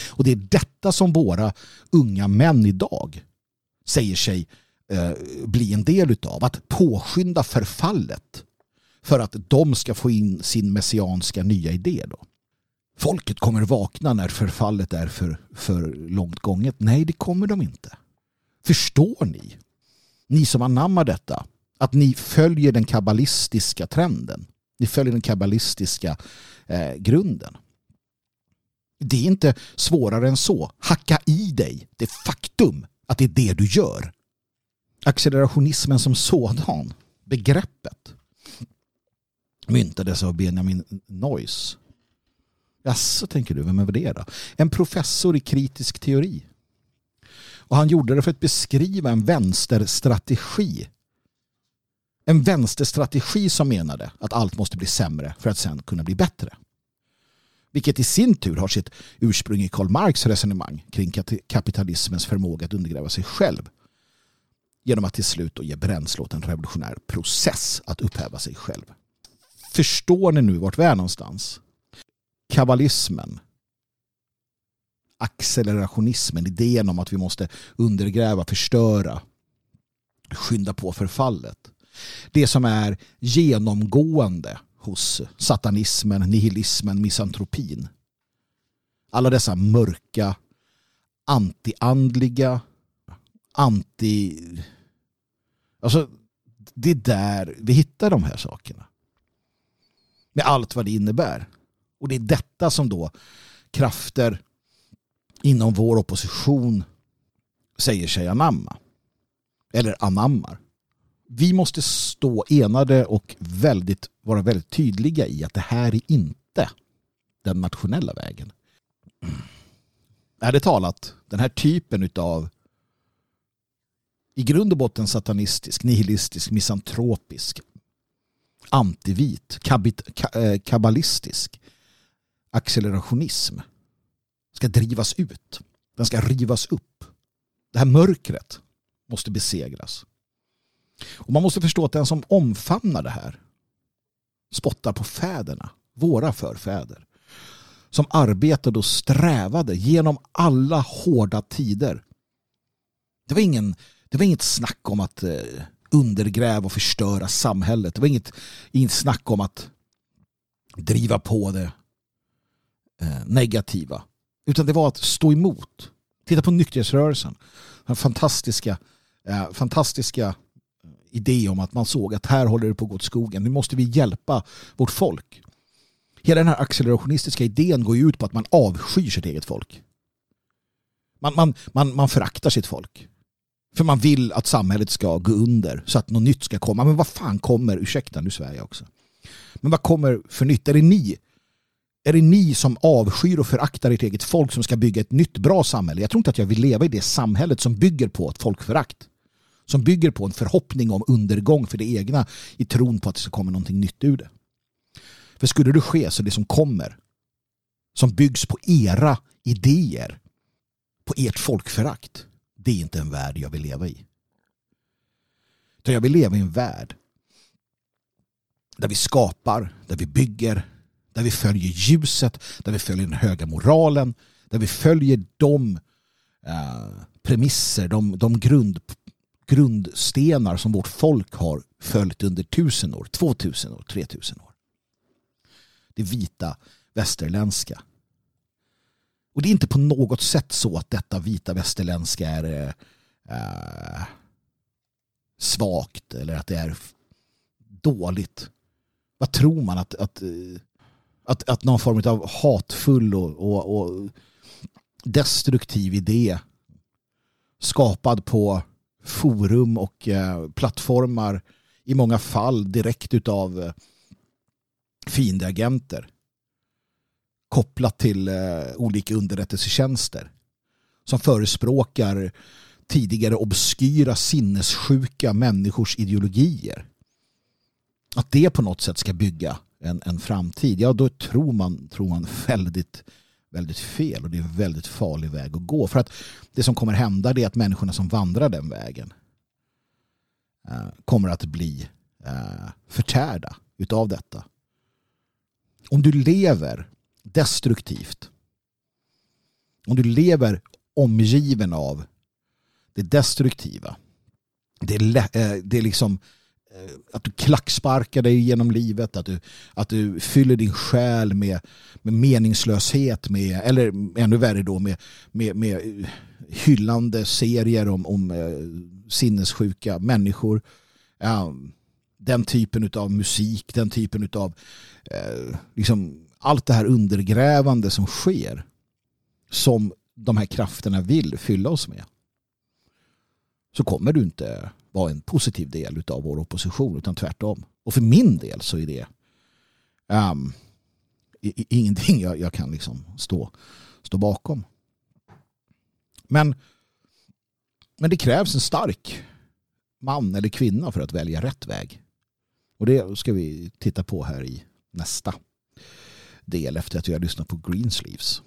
Och det är detta som våra unga män idag säger sig eh, bli en del utav. Att påskynda förfallet för att de ska få in sin messianska nya idé. Då. Folket kommer vakna när förfallet är för, för långt gånget. Nej, det kommer de inte. Förstår ni? Ni som anammar detta. Att ni följer den kabbalistiska trenden. Ni följer den kabbalistiska eh, grunden. Det är inte svårare än så. Hacka i dig det faktum att det är det du gör. Accelerationismen som sådan, begreppet, myntades av Benjamin Noyce. Jaså, tänker du, vem är det då? En professor i kritisk teori. Och han gjorde det för att beskriva en vänsterstrategi. En vänsterstrategi som menade att allt måste bli sämre för att sen kunna bli bättre. Vilket i sin tur har sitt ursprung i Karl Marx resonemang kring kapitalismens förmåga att undergräva sig själv. Genom att till slut ge bränsle åt en revolutionär process att upphäva sig själv. Förstår ni nu vart vi är någonstans? Kabbalismen, accelerationismen, idén om att vi måste undergräva, förstöra, skynda på förfallet. Det som är genomgående hos satanismen, nihilismen, misantropin. Alla dessa mörka, antiandliga, anti... Alltså, det är där vi hittar de här sakerna. Med allt vad det innebär. Och det är detta som då krafter inom vår opposition säger sig anamma. Eller anammar vi måste stå enade och väldigt, vara väldigt tydliga i att det här är inte den nationella vägen. Ärligt talat, den här typen av i grund och botten satanistisk, nihilistisk, misantropisk, antivit, kabit, kabbalistisk eh, accelerationism ska drivas ut. Den ska rivas upp. Det här mörkret måste besegras. Och man måste förstå att den som omfamnar det här spottar på fäderna, våra förfäder. Som arbetade och strävade genom alla hårda tider. Det var, ingen, det var inget snack om att eh, undergräva och förstöra samhället. Det var inget, inget snack om att driva på det eh, negativa. Utan det var att stå emot. Titta på nykterhetsrörelsen. Den fantastiska, eh, fantastiska idé om att man såg att här håller det på att gå åt skogen. Nu måste vi hjälpa vårt folk. Hela den här accelerationistiska idén går ju ut på att man avskyr sitt eget folk. Man, man, man, man föraktar sitt folk. För man vill att samhället ska gå under så att något nytt ska komma. Men vad fan kommer, ursäkta nu Sverige också. Men vad kommer för nytt? Är det ni? Är det ni som avskyr och föraktar ert eget folk som ska bygga ett nytt bra samhälle? Jag tror inte att jag vill leva i det samhället som bygger på ett folkförakt som bygger på en förhoppning om undergång för det egna i tron på att det ska komma någonting nytt ur det. För skulle det ske så det som kommer som byggs på era idéer på ert folkförakt det är inte en värld jag vill leva i. Utan jag vill leva i en värld där vi skapar, där vi bygger, där vi följer ljuset, där vi följer den höga moralen, där vi följer de eh, premisser, de, de grund, grundstenar som vårt folk har följt under tusen år, två tusen år, tre tusen år. Det vita västerländska. Och det är inte på något sätt så att detta vita västerländska är äh, svagt eller att det är dåligt. Vad tror man att, att, eh, att, att någon form av hatfull och, och, och destruktiv idé skapad på forum och eh, plattformar i många fall direkt utav eh, fiendeagenter kopplat till eh, olika underrättelsetjänster som förespråkar tidigare obskyra sinnessjuka människors ideologier. Att det på något sätt ska bygga en, en framtid, ja då tror man, tror man väldigt, väldigt fel och det är en väldigt farlig väg att gå. För att det som kommer hända är att människorna som vandrar den vägen eh, kommer att bli eh, förtärda utav detta. Om du lever destruktivt, om du lever omgiven av det destruktiva, det är, eh, det är liksom Eh, att du klacksparkar dig genom livet, att du, att du fyller din själ med, med meningslöshet, med, eller ännu värre då med, med, med eh, hyllande serier om, om eh, sinnessjuka människor. Ja, den typen av musik, den typen av eh, liksom allt det här undergrävande som sker som de här krafterna vill fylla oss med så kommer du inte vara en positiv del av vår opposition utan tvärtom. Och för min del så är det um, ingenting jag, jag, kan liksom stå, stå bakom. Men, men det krävs en stark man eller kvinna för att välja rätt väg. Och det ska vi titta på här i nästa del efter att vi har lyssnat på Greensleeves.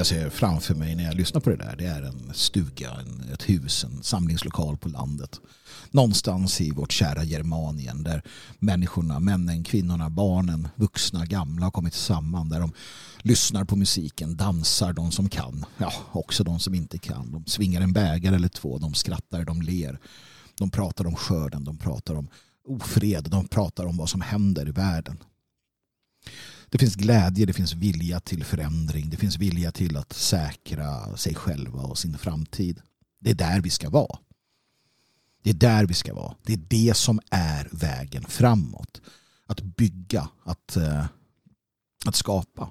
Jag ser framför mig när jag lyssnar på det där det är en stuga, en, ett hus, en samlingslokal på landet. Någonstans i vårt kära Germanien där människorna, männen, kvinnorna, barnen, vuxna, gamla har kommit samman. Där de lyssnar på musiken, dansar de som kan, ja också de som inte kan. De svingar en bägare eller två, de skrattar, de ler. De pratar om skörden, de pratar om ofred, de pratar om vad som händer i världen. Det finns glädje, det finns vilja till förändring, det finns vilja till att säkra sig själva och sin framtid. Det är där vi ska vara. Det är där vi ska vara. Det är det som är vägen framåt. Att bygga, att, eh, att skapa.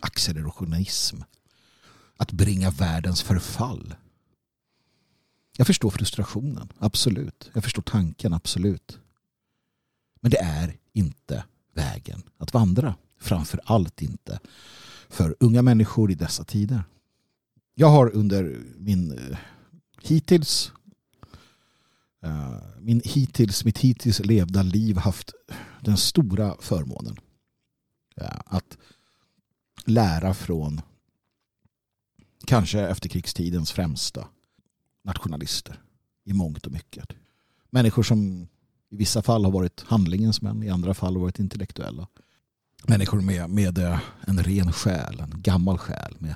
Accelerationism. Att bringa världens förfall. Jag förstår frustrationen, absolut. Jag förstår tanken, absolut. Men det är inte vägen att vandra. Framför allt inte för unga människor i dessa tider. Jag har under min eh, hittills eh, min hittills, mitt hittills levda liv haft den stora förmånen eh, att lära från kanske efterkrigstidens främsta nationalister i mångt och mycket. Människor som i vissa fall har varit handlingens män, i andra fall har varit intellektuella. Människor med, med eh, en ren själ, en gammal själ med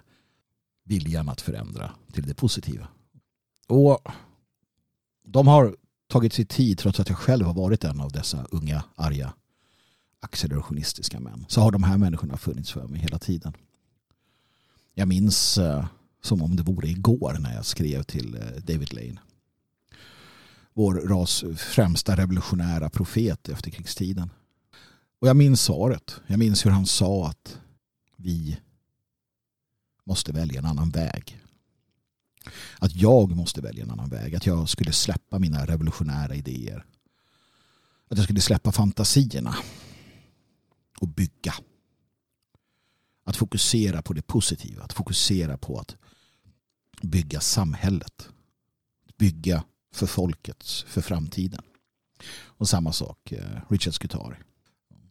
viljan att förändra till det positiva. Och de har tagit sig tid, trots att jag själv har varit en av dessa unga, arga, accelerationistiska män, så har de här människorna funnits för mig hela tiden. Jag minns eh, som om det vore igår när jag skrev till eh, David Lane vår ras främsta revolutionära profet efter krigstiden. Och jag minns svaret. Jag minns hur han sa att vi måste välja en annan väg. Att jag måste välja en annan väg. Att jag skulle släppa mina revolutionära idéer. Att jag skulle släppa fantasierna. Och bygga. Att fokusera på det positiva. Att fokusera på att bygga samhället. Bygga för folket, för framtiden. Och samma sak eh, Richard Scutari.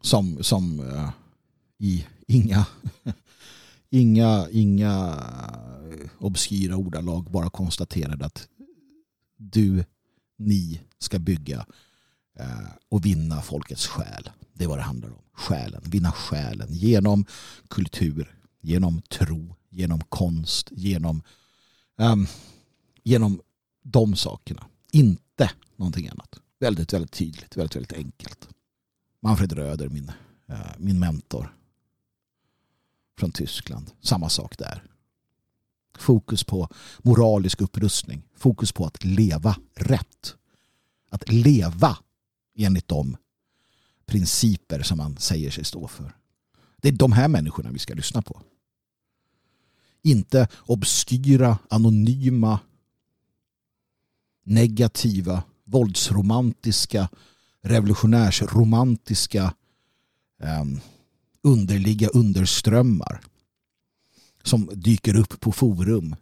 Som, som uh, i inga, inga, inga eh, obskyra ordalag bara konstaterade att du, ni ska bygga uh, och vinna folkets själ. Det är vad det handlar om. Själen, vinna själen genom kultur, genom tro, genom konst, genom, um, genom de sakerna. Inte någonting annat. Väldigt, väldigt tydligt, väldigt, väldigt enkelt. Manfred Röder, min, eh, min mentor från Tyskland. Samma sak där. Fokus på moralisk upprustning. Fokus på att leva rätt. Att leva enligt de principer som man säger sig stå för. Det är de här människorna vi ska lyssna på. Inte obskyra, anonyma negativa, våldsromantiska, revolutionärsromantiska eh, underliga underströmmar som dyker upp på forum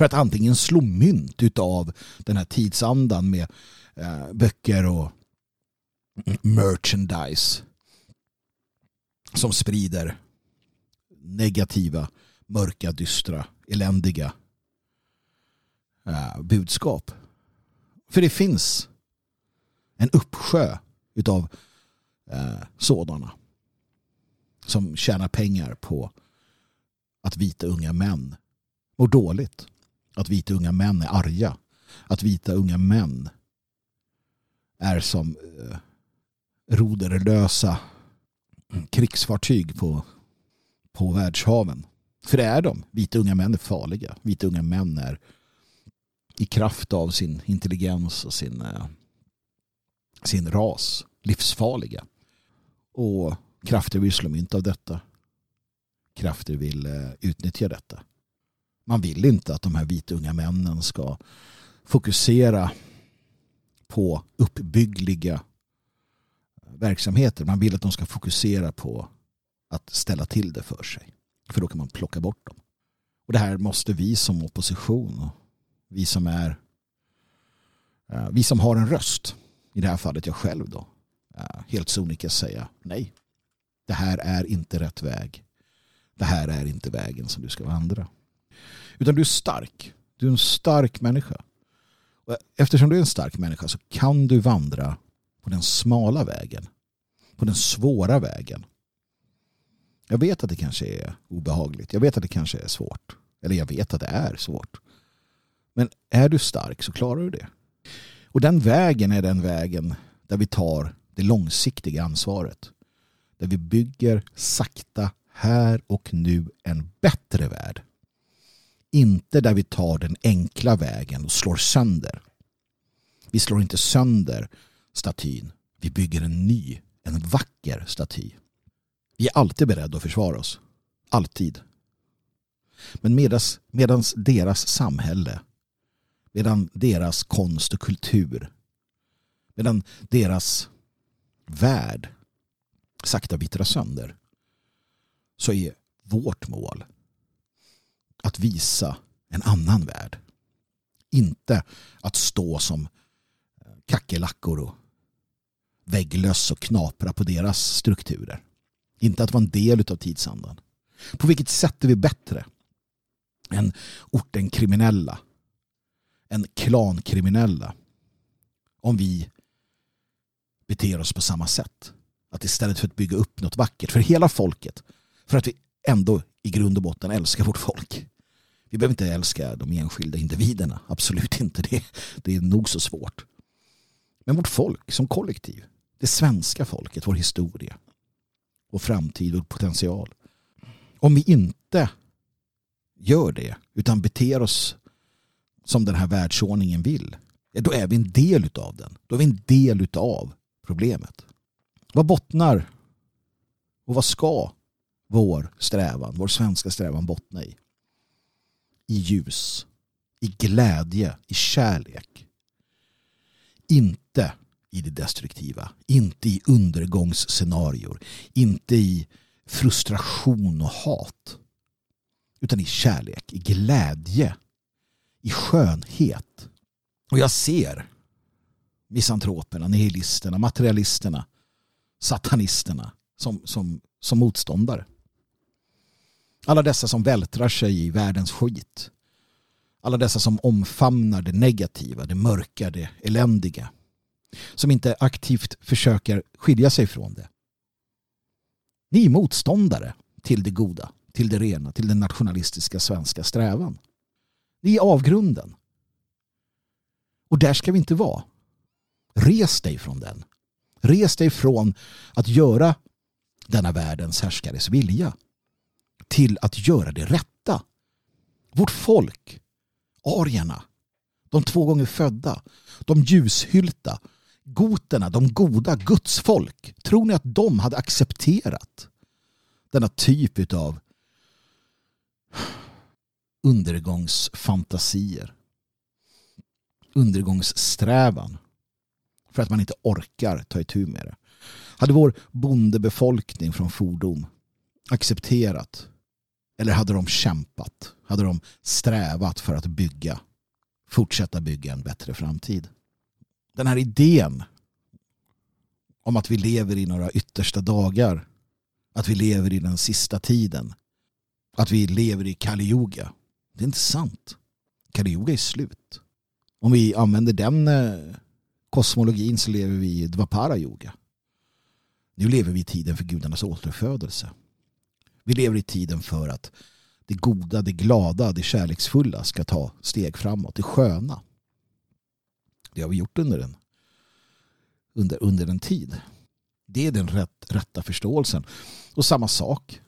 för att antingen slå mynt av den här tidsandan med eh, böcker och merchandise som sprider negativa, mörka, dystra, eländiga eh, budskap. För det finns en uppsjö utav eh, sådana som tjänar pengar på att vita unga män mår dåligt. Att vita unga män är arga. Att vita unga män är som eh, roderlösa krigsfartyg på, på världshaven. För det är de. Vita unga män är farliga. Vita unga män är i kraft av sin intelligens och sin, eh, sin ras livsfarliga. Och krafter vill slå mynt av detta. Krafter vill eh, utnyttja detta. Man vill inte att de här vita unga männen ska fokusera på uppbyggliga eh, verksamheter. Man vill att de ska fokusera på att ställa till det för sig. För då kan man plocka bort dem. Och det här måste vi som opposition vi som är eh, vi som har en röst, i det här fallet jag själv då, eh, helt sonika säga nej. Det här är inte rätt väg. det här är inte vägen som du ska vandra. Utan du är stark. Du är en stark människa. Och eftersom du är en stark människa så kan du vandra på den smala vägen. På den svåra vägen. Jag vet att det kanske är obehagligt. Jag vet att det kanske är svårt. Eller jag vet att det är svårt. Men är du stark så klarar du det. Och den vägen är den vägen där vi tar det långsiktiga ansvaret. Där vi bygger sakta här och nu en bättre värld. Inte där vi tar den enkla vägen och slår sönder. Vi slår inte sönder statyn. Vi bygger en ny, en vacker staty. Vi är alltid beredda att försvara oss. Alltid. Men medans, medans deras samhälle, medan deras konst och kultur, medan deras värld sakta vittrar sönder, så är vårt mål att visa en annan värld. Inte att stå som kackerlackor och vägglöss och knapra på deras strukturer. Inte att vara en del av tidsandan. På vilket sätt är vi bättre än orten kriminella? Än klankriminella? Om vi beter oss på samma sätt. Att istället för att bygga upp något vackert för hela folket. För att vi ändå i grund och botten älskar vårt folk. Vi behöver inte älska de enskilda individerna. Absolut inte. Det, det är nog så svårt. Men vårt folk som kollektiv. Det svenska folket, vår historia. Vår framtid och potential. Om vi inte gör det utan beter oss som den här världsordningen vill. Då är vi en del av den. Då är vi en del av problemet. Vad bottnar och vad ska vår strävan, vår svenska strävan bottna i? I ljus, i glädje, i kärlek. Inte i det destruktiva, inte i undergångsscenarior, inte i frustration och hat. Utan i kärlek, i glädje, i skönhet. Och jag ser misantroperna, nihilisterna, materialisterna, satanisterna som, som, som motståndare. Alla dessa som vältrar sig i världens skit. Alla dessa som omfamnar det negativa, det mörka, det eländiga. Som inte aktivt försöker skilja sig från det. Ni är motståndare till det goda, till det rena, till den nationalistiska svenska strävan. Ni är avgrunden. Och där ska vi inte vara. Res dig från den. Res dig från att göra denna världens härskares vilja till att göra det rätta. Vårt folk, arierna, de två gånger födda, de ljushylta, goterna, de goda Guds folk. Tror ni att de hade accepterat denna typ av undergångsfantasier? Undergångssträvan för att man inte orkar ta itu med det. Hade vår bondebefolkning från fordom accepterat eller hade de kämpat? Hade de strävat för att bygga, fortsätta bygga en bättre framtid? Den här idén om att vi lever i några yttersta dagar, att vi lever i den sista tiden, att vi lever i Kali Yuga. Det är inte sant. Kali är slut. Om vi använder den eh, kosmologin så lever vi i Dvapara Yoga. Nu lever vi i tiden för gudarnas återfödelse. Vi lever i tiden för att det goda, det glada, det kärleksfulla ska ta steg framåt, det sköna. Det har vi gjort under en, under, under en tid. Det är den rätt, rätta förståelsen. Och samma sak,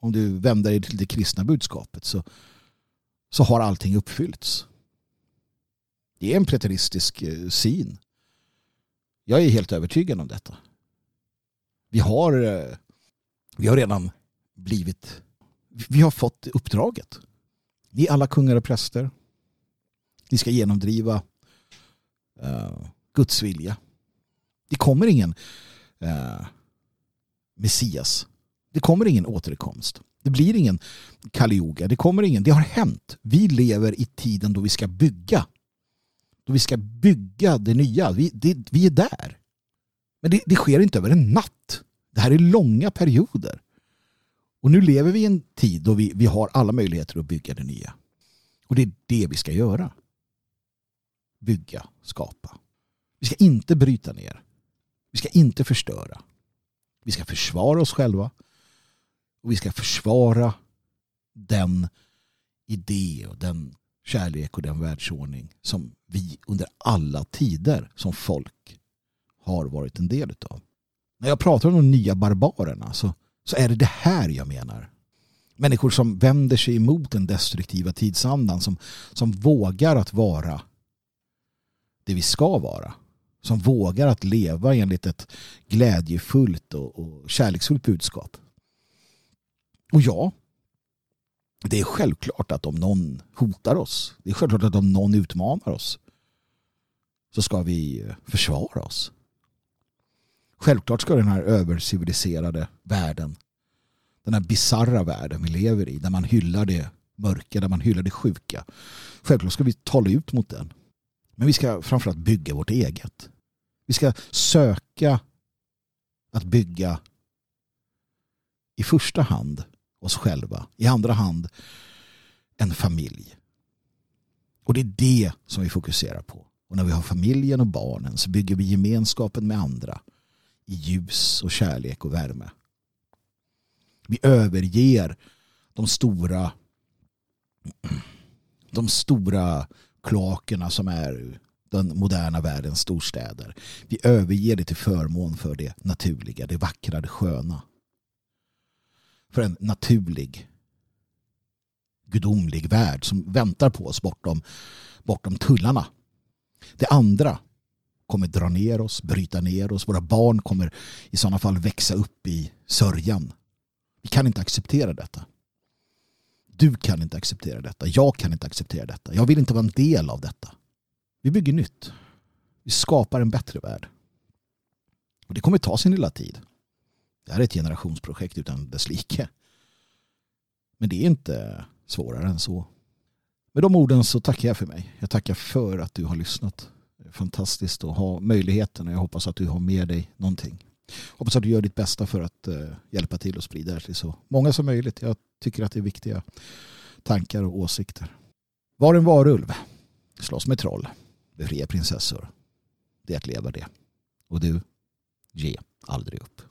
om du vänder dig till det kristna budskapet så, så har allting uppfyllts. Det är en preteristisk eh, syn. Jag är helt övertygad om detta. Vi har, eh, vi har redan blivit, vi har fått uppdraget. Ni är alla kungar och präster. Ni ska genomdriva uh, Guds vilja. Det kommer ingen uh, Messias. Det kommer ingen återkomst. Det blir ingen Kali Det kommer ingen. Det har hänt. Vi lever i tiden då vi ska bygga. Då vi ska bygga det nya. Vi, det, vi är där. Men det, det sker inte över en natt. Det här är långa perioder. Och nu lever vi i en tid då vi, vi har alla möjligheter att bygga det nya. Och det är det vi ska göra. Bygga, skapa. Vi ska inte bryta ner. Vi ska inte förstöra. Vi ska försvara oss själva. Och vi ska försvara den idé och den kärlek och den världsordning som vi under alla tider som folk har varit en del av. När jag pratar om de nya barbarerna så, så är det det här jag menar. Människor som vänder sig emot den destruktiva tidsandan som, som vågar att vara det vi ska vara. Som vågar att leva enligt ett glädjefullt och, och kärleksfullt budskap. Och ja, det är självklart att om någon hotar oss, det är självklart att om någon utmanar oss så ska vi eh, försvara oss. Självklart ska den här överciviliserade världen, den här bizarra världen vi lever i, där man hyllar det mörka, där man hyllar det sjuka. Självklart ska vi tala ut mot den. Men vi ska framförallt bygga vårt eget. Vi ska söka att bygga i första hand oss själva. I andra hand en familj. Och det är det som vi fokuserar på. Och när vi har familjen och barnen så bygger vi gemenskapen med andra i ljus och kärlek och värme. Vi överger de stora de stora kloakerna som är den moderna världens storstäder. Vi överger det till förmån för det naturliga, det vackra, det sköna för en naturlig gudomlig värld som väntar på oss bortom, bortom tullarna. Det andra kommer dra ner oss, bryta ner oss. Våra barn kommer i sådana fall växa upp i sörjan. Vi kan inte acceptera detta. Du kan inte acceptera detta. Jag kan inte acceptera detta. Jag vill inte vara en del av detta. Vi bygger nytt. Vi skapar en bättre värld. Och det kommer ta sin lilla tid. Det här är ett generationsprojekt utan dess like. Men det är inte svårare än så. Med de orden så tackar jag för mig. Jag tackar för att du har lyssnat. Fantastiskt att ha möjligheten och jag hoppas att du har med dig någonting. Hoppas att du gör ditt bästa för att eh, hjälpa till och sprida det till så många som möjligt. Jag tycker att det är viktiga tankar och åsikter. Var en varulv. Slåss med troll. Befria prinsessor. Det är att leva det. Och du, ge aldrig upp.